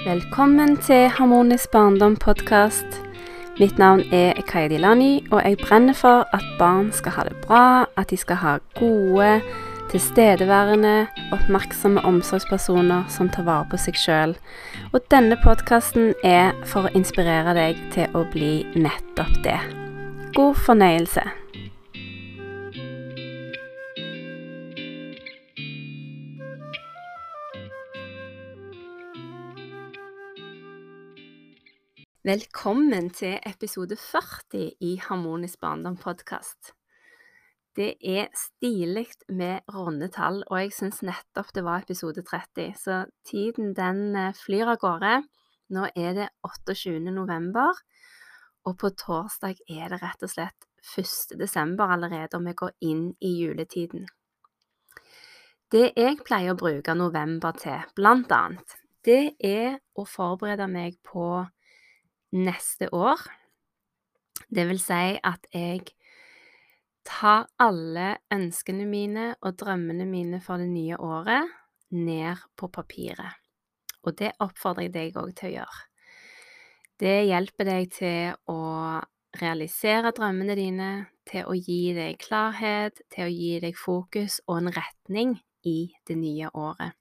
Velkommen til Harmonisk barndom-podkast. Mitt navn er Kaya Dilani, og jeg brenner for at barn skal ha det bra, at de skal ha gode, tilstedeværende, oppmerksomme omsorgspersoner som tar vare på seg sjøl. Og denne podkasten er for å inspirere deg til å bli nettopp det. God fornøyelse. Velkommen til episode 40 i Harmonisk barndom-podkast. Det er stilig med runde tall, og jeg syns nettopp det var episode 30, så tiden den eh, flyr av gårde. Nå er det 28. november, og på torsdag er det rett og slett 1. desember allerede, og vi går inn i juletiden. Det jeg pleier å bruke november til, blant annet, det er å forberede meg på neste år. Det vil si at jeg tar alle ønskene mine og drømmene mine for det nye året ned på papiret. Og det oppfordrer jeg deg òg til å gjøre. Det hjelper deg til å realisere drømmene dine, til å gi deg klarhet, til å gi deg fokus og en retning i det nye året.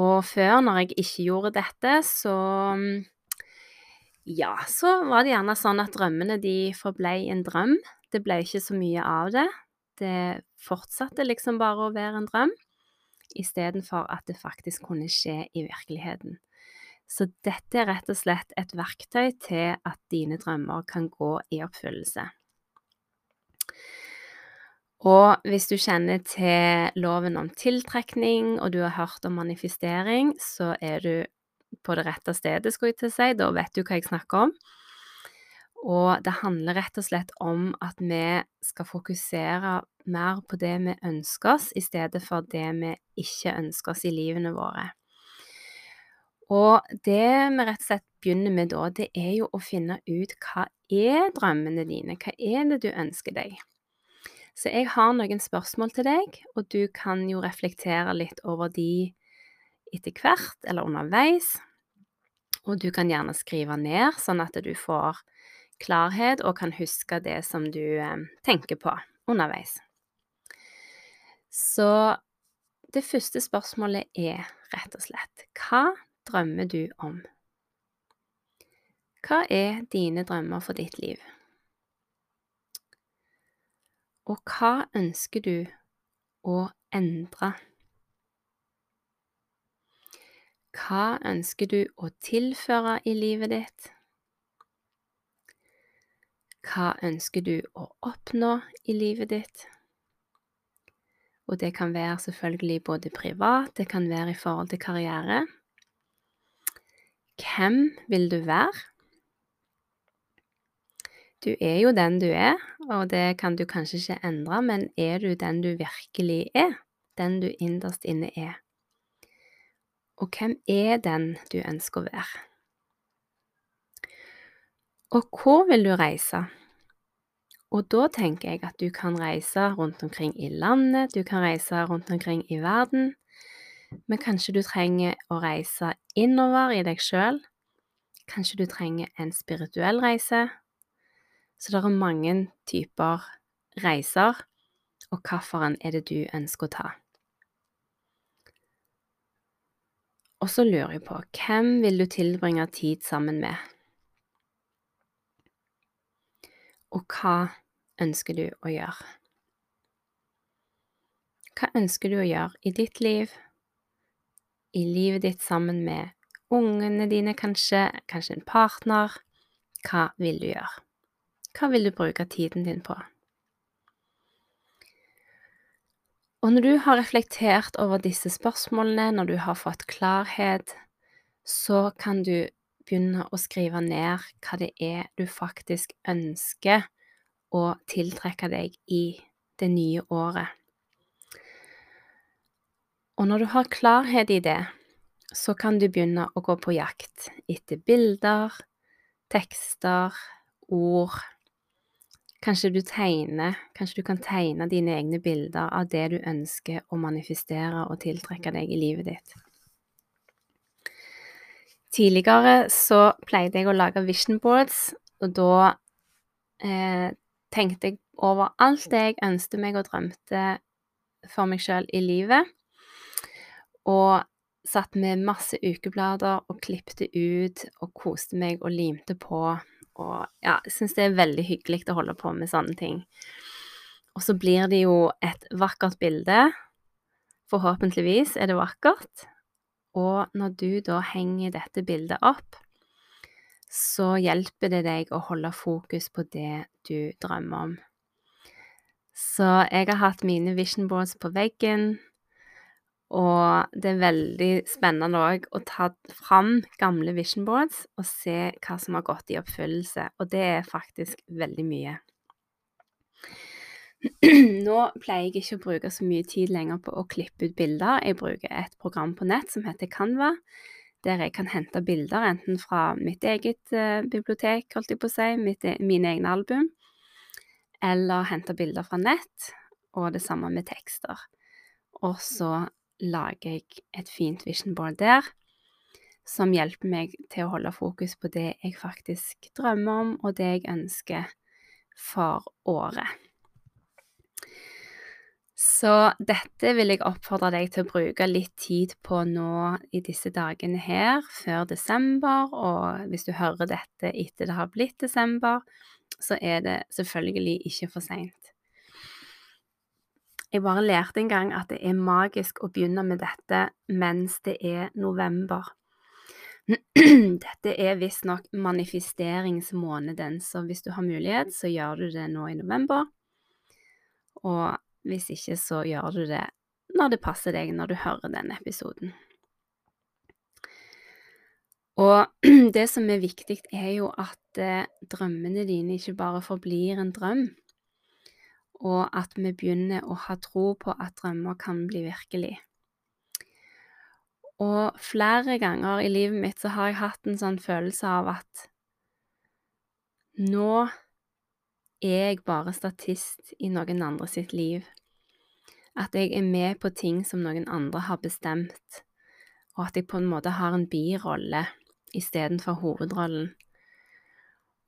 Og før, når jeg ikke gjorde dette, så ja, så var det gjerne sånn at drømmene de forblei en drøm. Det ble ikke så mye av det. Det fortsatte liksom bare å være en drøm, istedenfor at det faktisk kunne skje i virkeligheten. Så dette er rett og slett et verktøy til at dine drømmer kan gå i oppfyllelse. Og hvis du kjenner til loven om tiltrekning, og du har hørt om manifestering, så er du på det rette stedet, skulle jeg til å si. Da vet du hva jeg snakker om. Og det handler rett og slett om at vi skal fokusere mer på det vi ønsker oss, i stedet for det vi ikke ønsker oss i livene våre. Og det vi rett og slett begynner med da, det er jo å finne ut hva er drømmene dine, hva er det du ønsker deg? Så jeg har noen spørsmål til deg, og du kan jo reflektere litt over de etter hvert eller underveis. Og du kan gjerne skrive ned, sånn at du får klarhet og kan huske det som du eh, tenker på underveis. Så det første spørsmålet er rett og slett hva drømmer du om? Hva er dine drømmer for ditt liv? Og hva ønsker du å endre? Hva ønsker du å tilføre i livet ditt? Hva ønsker du å oppnå i livet ditt? Og det kan være selvfølgelig både privat, det kan være i forhold til karriere. Hvem vil du være? Du er jo den du er, og det kan du kanskje ikke endre, men er du den du virkelig er? Den du innerst inne er? Og hvem er den du ønsker å være? Og hvor vil du reise? Og da tenker jeg at du kan reise rundt omkring i landet, du kan reise rundt omkring i verden, men kanskje du trenger å reise innover i deg sjøl. Kanskje du trenger en spirituell reise. Så det er mange typer reiser, og hvilken er det du ønsker å ta? Og så lurer jeg på, hvem vil du tilbringe tid sammen med? Og hva ønsker du å gjøre? Hva ønsker du å gjøre i ditt liv, i livet ditt sammen med ungene dine kanskje, kanskje en partner? Hva vil du gjøre? Hva vil du bruke tiden din på? Og når du har reflektert over disse spørsmålene, når du har fått klarhet, så kan du begynne å skrive ned hva det er du faktisk ønsker å tiltrekke deg i det nye året. Og når du har klarhet i det, så kan du begynne å gå på jakt etter bilder, tekster, ord, Kanskje du tegner, kanskje du kan tegne dine egne bilder av det du ønsker å manifestere og tiltrekke deg i livet ditt. Tidligere så pleide jeg å lage vision boards, og da eh, tenkte jeg over alt det jeg ønsket meg og drømte for meg sjøl i livet. Og satt med masse ukeblader og klipte ut og koste meg og limte på. Og ja, jeg syns det er veldig hyggelig å holde på med sånne ting. Og så blir det jo et vakkert bilde. Forhåpentligvis er det vakkert. Og når du da henger dette bildet opp, så hjelper det deg å holde fokus på det du drømmer om. Så jeg har hatt mine vision boards på veggen, og det er veldig spennende òg å ta fram gamle vision boards og se hva som har gått i oppfyllelse, og det er faktisk veldig mye. Nå pleier jeg ikke å bruke så mye tid lenger på å klippe ut bilder. Jeg bruker et program på nett som heter Canva, der jeg kan hente bilder enten fra mitt eget eh, bibliotek, holdt jeg på å si, mitt, e, mine egne album, eller hente bilder fra nett, og det samme med tekster. Og så lager jeg et fint vision board der, som hjelper meg til å holde fokus på det jeg faktisk drømmer om, og det jeg ønsker for året. Så dette vil jeg oppfordre deg til å bruke litt tid på nå i disse dagene her, før desember, og hvis du hører dette etter det har blitt desember, så er det selvfølgelig ikke for seint. Jeg bare lærte en gang at det er magisk å begynne med dette mens det er november. Dette er visstnok manifesteringsmåneden, så hvis du har mulighet, så gjør du det nå i november. Og hvis ikke, så gjør du det når det passer deg når du hører denne episoden. Og det som er viktig, er jo at eh, drømmene dine ikke bare forblir en drøm, og at vi begynner å ha tro på at drømmer kan bli virkelig. Og flere ganger i livet mitt så har jeg hatt en sånn følelse av at nå er jeg bare statist i noen andre sitt liv. At jeg er med på ting som noen andre har bestemt, og at jeg på en måte har en birolle istedenfor hovedrollen.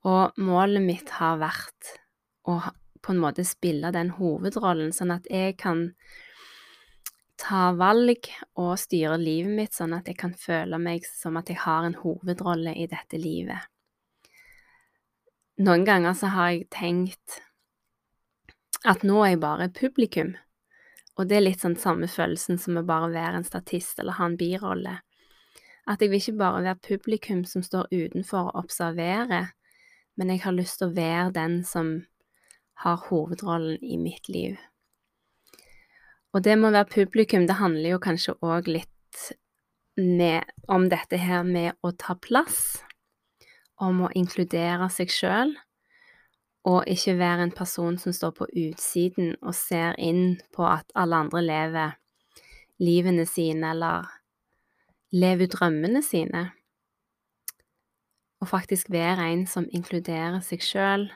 Og målet mitt har vært å på en måte spille den hovedrollen, sånn at jeg kan ta valg og styre livet mitt sånn at jeg kan føle meg som at jeg har en hovedrolle i dette livet. Noen ganger så har jeg tenkt at nå er jeg bare publikum, og det er litt sånn samme følelsen som å bare være en statist eller ha en birolle. At jeg vil ikke bare være publikum som står utenfor og observerer, men jeg har lyst til å være den som har hovedrollen i mitt liv. Og det med å være publikum, det handler jo kanskje òg litt med, om dette her med å ta plass om å inkludere seg sjøl, og ikke være en person som står på utsiden og ser inn på at alle andre lever livene sine, eller lever drømmene sine. Og faktisk være en som inkluderer seg sjøl,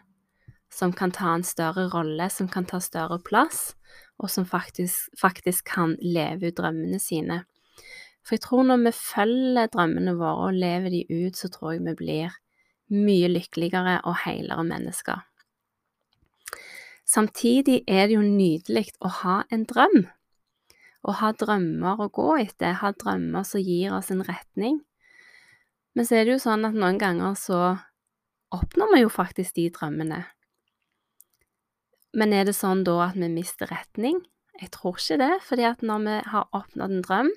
som kan ta en større rolle, som kan ta større plass, og som faktisk, faktisk kan leve ut drømmene sine. For jeg tror når vi følger drømmene våre og lever de ut, så tror jeg vi blir mye lykkeligere og heilere mennesker. Samtidig er det jo nydelig å ha en drøm. Å ha drømmer å gå etter, ha drømmer som gir oss en retning. Men så er det jo sånn at noen ganger så oppnår vi jo faktisk de drømmene. Men er det sånn da at vi mister retning? Jeg tror ikke det, fordi at når vi har oppnådd en drøm,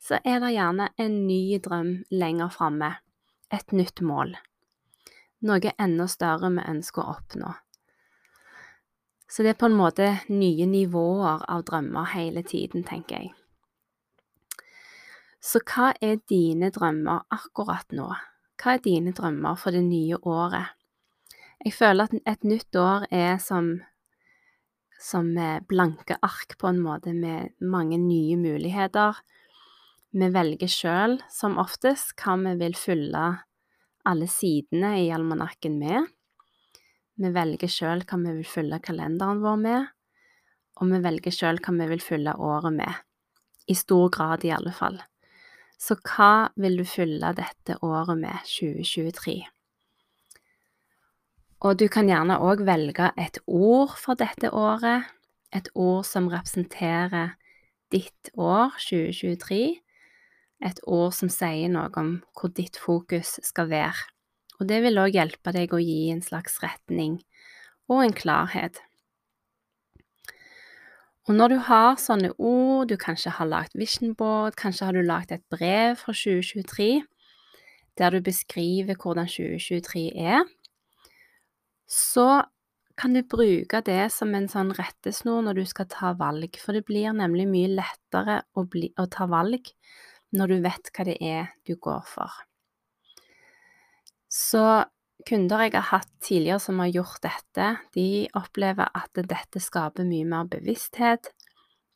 så er det gjerne en ny drøm lenger framme, et nytt mål noe enda større vi ønsker å oppnå. Så det er på en måte nye nivåer av drømmer hele tiden, tenker jeg. Så hva er dine drømmer akkurat nå? Hva er dine drømmer for det nye året? Jeg føler at et nytt år er som, som blanke ark, på en måte, med mange nye muligheter. Vi velger sjøl, som oftest, hva vi vil fylle alle sidene i almanakken med. Vi velger sjøl hva vi vil fylle kalenderen vår med, og vi velger sjøl hva vi vil fylle året med. I stor grad, i alle fall. Så hva vil du fylle dette året med, 2023? Og du kan gjerne òg velge et ord for dette året, et ord som representerer ditt år, 2023, et ord som sier noe om hvor ditt fokus skal være. Og det vil òg hjelpe deg å gi en slags retning og en klarhet. Og når du har sånne ord, du kanskje har lagd vision board, kanskje har du lagd et brev for 2023 der du beskriver hvordan 2023 er, så kan du bruke det som en sånn rettesnor når du skal ta valg, for det blir nemlig mye lettere å, bli, å ta valg når du vet hva det er du går for. Så kunder jeg har hatt tidligere som har gjort dette, de opplever at dette skaper mye mer bevissthet,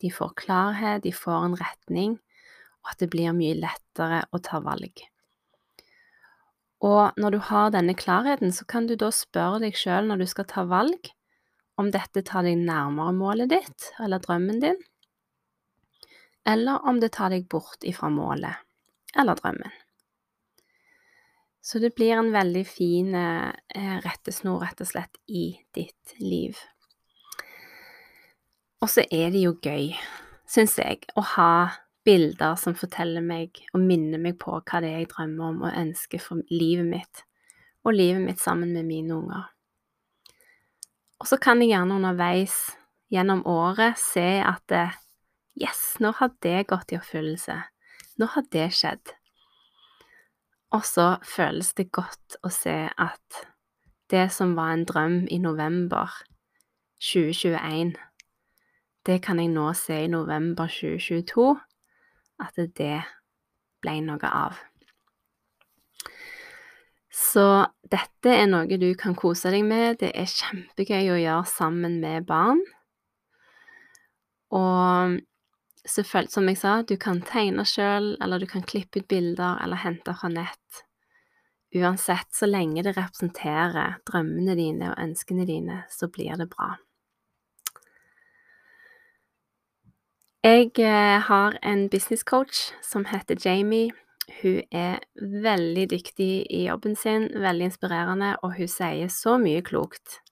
de får klarhet, de får en retning, og at det blir mye lettere å ta valg. Og når du har denne klarheten, så kan du da spørre deg sjøl når du skal ta valg, om dette tar deg nærmere målet ditt eller drømmen din, eller om det tar deg bort ifra målet eller drømmen. Så det blir en veldig fin eh, rettesnor, rett og slett, i ditt liv. Og så er det jo gøy, syns jeg, å ha bilder som forteller meg og minner meg på hva det er jeg drømmer om og ønsker for livet mitt, og livet mitt sammen med mine unger. Og så kan jeg gjerne underveis gjennom året se at yes, nå har det gått i oppfyllelse. Nå har det skjedd. Og så føles det godt å se at det som var en drøm i november 2021, det kan jeg nå se i november 2022 at det ble noe av. Så dette er noe du kan kose deg med. Det er kjempegøy å gjøre sammen med barn. Og selvfølgelig, som jeg sa, du kan tegne sjøl, eller du kan klippe ut bilder eller hente fra nett. Uansett, så lenge det representerer drømmene dine og ønskene dine, så blir det bra. Jeg eh, har en business coach som heter Jamie. Hun er veldig dyktig i jobben sin, veldig inspirerende, og hun sier så mye klokt.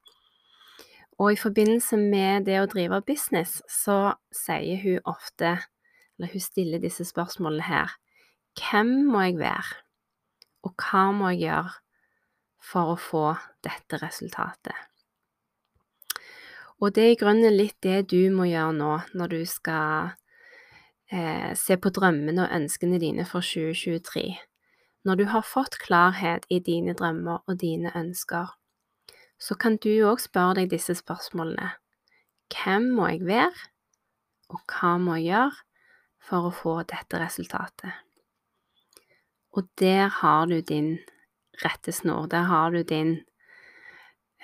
Og i forbindelse med det å drive business, så sier hun ofte, eller hun stiller disse spørsmålene her, hvem må jeg være, og hva må jeg gjøre for å få dette resultatet? Og det er i grunnen litt det du må gjøre nå, når du skal eh, se på drømmene og ønskene dine for 2023. Når du har fått klarhet i dine drømmer og dine ønsker, så kan du òg spørre deg disse spørsmålene. Hvem må jeg være, og hva må jeg gjøre for å få dette resultatet? Og der har du din rettesnor, der har du din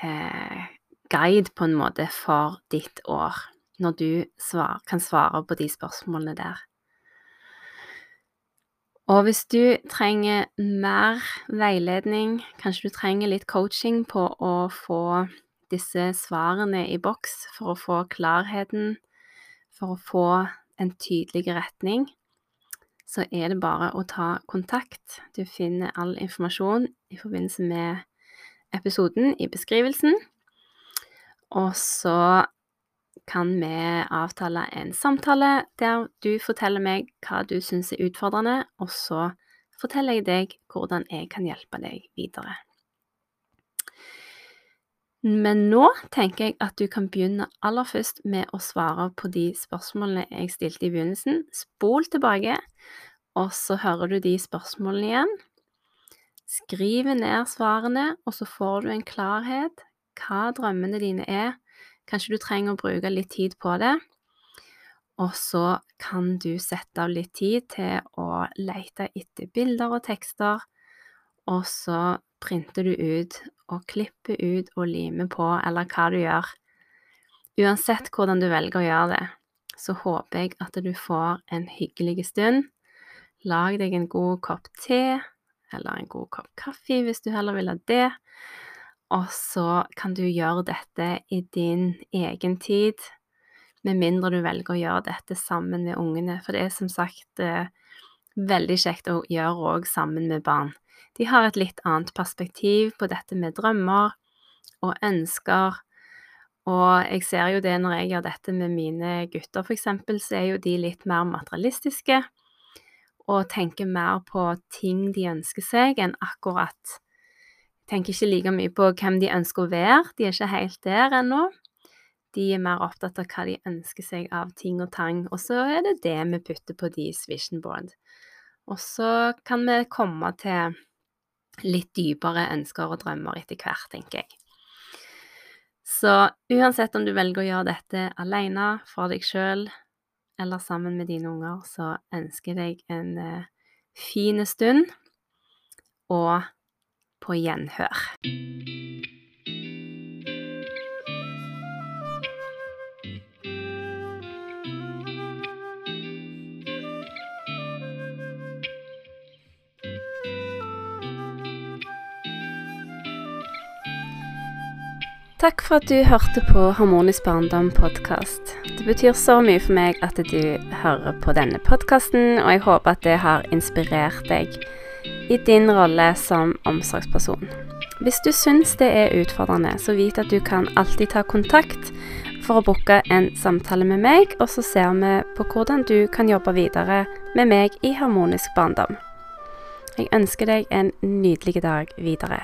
eh, guide, på en måte, for ditt år, når du svar, kan svare på de spørsmålene der. Og hvis du trenger mer veiledning, kanskje du trenger litt coaching på å få disse svarene i boks for å få klarheten, for å få en tydelig retning, så er det bare å ta kontakt. Du finner all informasjon i forbindelse med episoden i beskrivelsen. Og så kan vi avtale en samtale der du forteller meg hva du syns er utfordrende, og så forteller jeg deg hvordan jeg kan hjelpe deg videre. Men nå tenker jeg at du kan begynne aller først med å svare på de spørsmålene jeg stilte i begynnelsen. Spol tilbake, og så hører du de spørsmålene igjen. Skriv ned svarene, og så får du en klarhet hva drømmene dine er, Kanskje du trenger å bruke litt tid på det. Og så kan du sette av litt tid til å lete etter bilder og tekster, og så printer du ut og klipper ut og limer på, eller hva du gjør. Uansett hvordan du velger å gjøre det, så håper jeg at du får en hyggelig stund. Lag deg en god kopp te, eller en god kopp kaffe hvis du heller vil ha det. Og så kan du gjøre dette i din egen tid, med mindre du velger å gjøre dette sammen med ungene. For det er som sagt eh, veldig kjekt å gjøre òg sammen med barn. De har et litt annet perspektiv på dette med drømmer og ønsker. Og jeg ser jo det når jeg gjør dette med mine gutter, eksempel, så er jo de litt mer materialistiske og tenker mer på ting de ønsker seg, enn akkurat Tenker ikke like mye på hvem de ønsker å være, de er ikke helt der ennå. De er mer opptatt av hva de ønsker seg av ting og tang, og så er det det vi putter på deres vision board. Og så kan vi komme til litt dypere ønsker og drømmer etter hvert, tenker jeg. Så uansett om du velger å gjøre dette alene, for deg sjøl eller sammen med dine unger, så ønsker jeg deg en eh, fin stund, og på gjenhør. Takk for at du hørte på Harmonisk barndom podkast. Det betyr så mye for meg at du hører på denne podkasten, og jeg håper at det har inspirert deg i din rolle som omsorgsperson. Hvis du syns det er utfordrende, så vit at du kan alltid ta kontakt for å booke en samtale med meg, og så ser vi på hvordan du kan jobbe videre med meg i Harmonisk barndom. Jeg ønsker deg en nydelig dag videre.